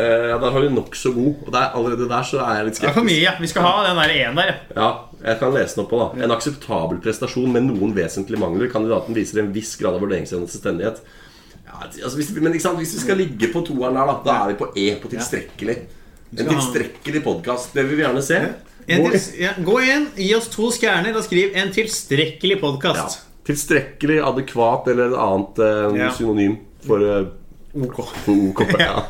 Eh, ja, Der har vi nokså god. Og der, allerede der så er jeg litt Det er for skeptisk. mye. ja. Vi skal ha den der én der. ja. Ja, jeg kan lese den opp på da En akseptabel prestasjon med noen vesentlige mangler Kandidaten viser en viss grad av vurderingsevne og selvstendighet ja, altså, hvis, Men hvis vi skal ligge på toeren der da Da er vi på E, på tilstrekkelig En tilstrekkelig podcast Det vil vi gjerne se til, ja, gå inn, gi oss to stjerner og skriv 'en tilstrekkelig ja, podkast'. Tilstrekkelig, adekvat Eller et annet eh, Ja. synonym For, eh, OK. for OK ja.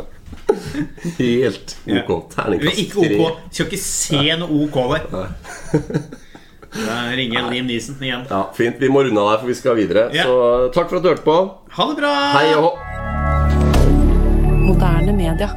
Helt OK Eller Terningkast ikke OK. tre. Skal ikke se noe OK der. Da ringer jeg Liam Neeson igjen. Ja, fint, vi må runde av der For vi skal videre Ja. Så takk for at du hørte på Ha det bra! Hei og hå Moderne media.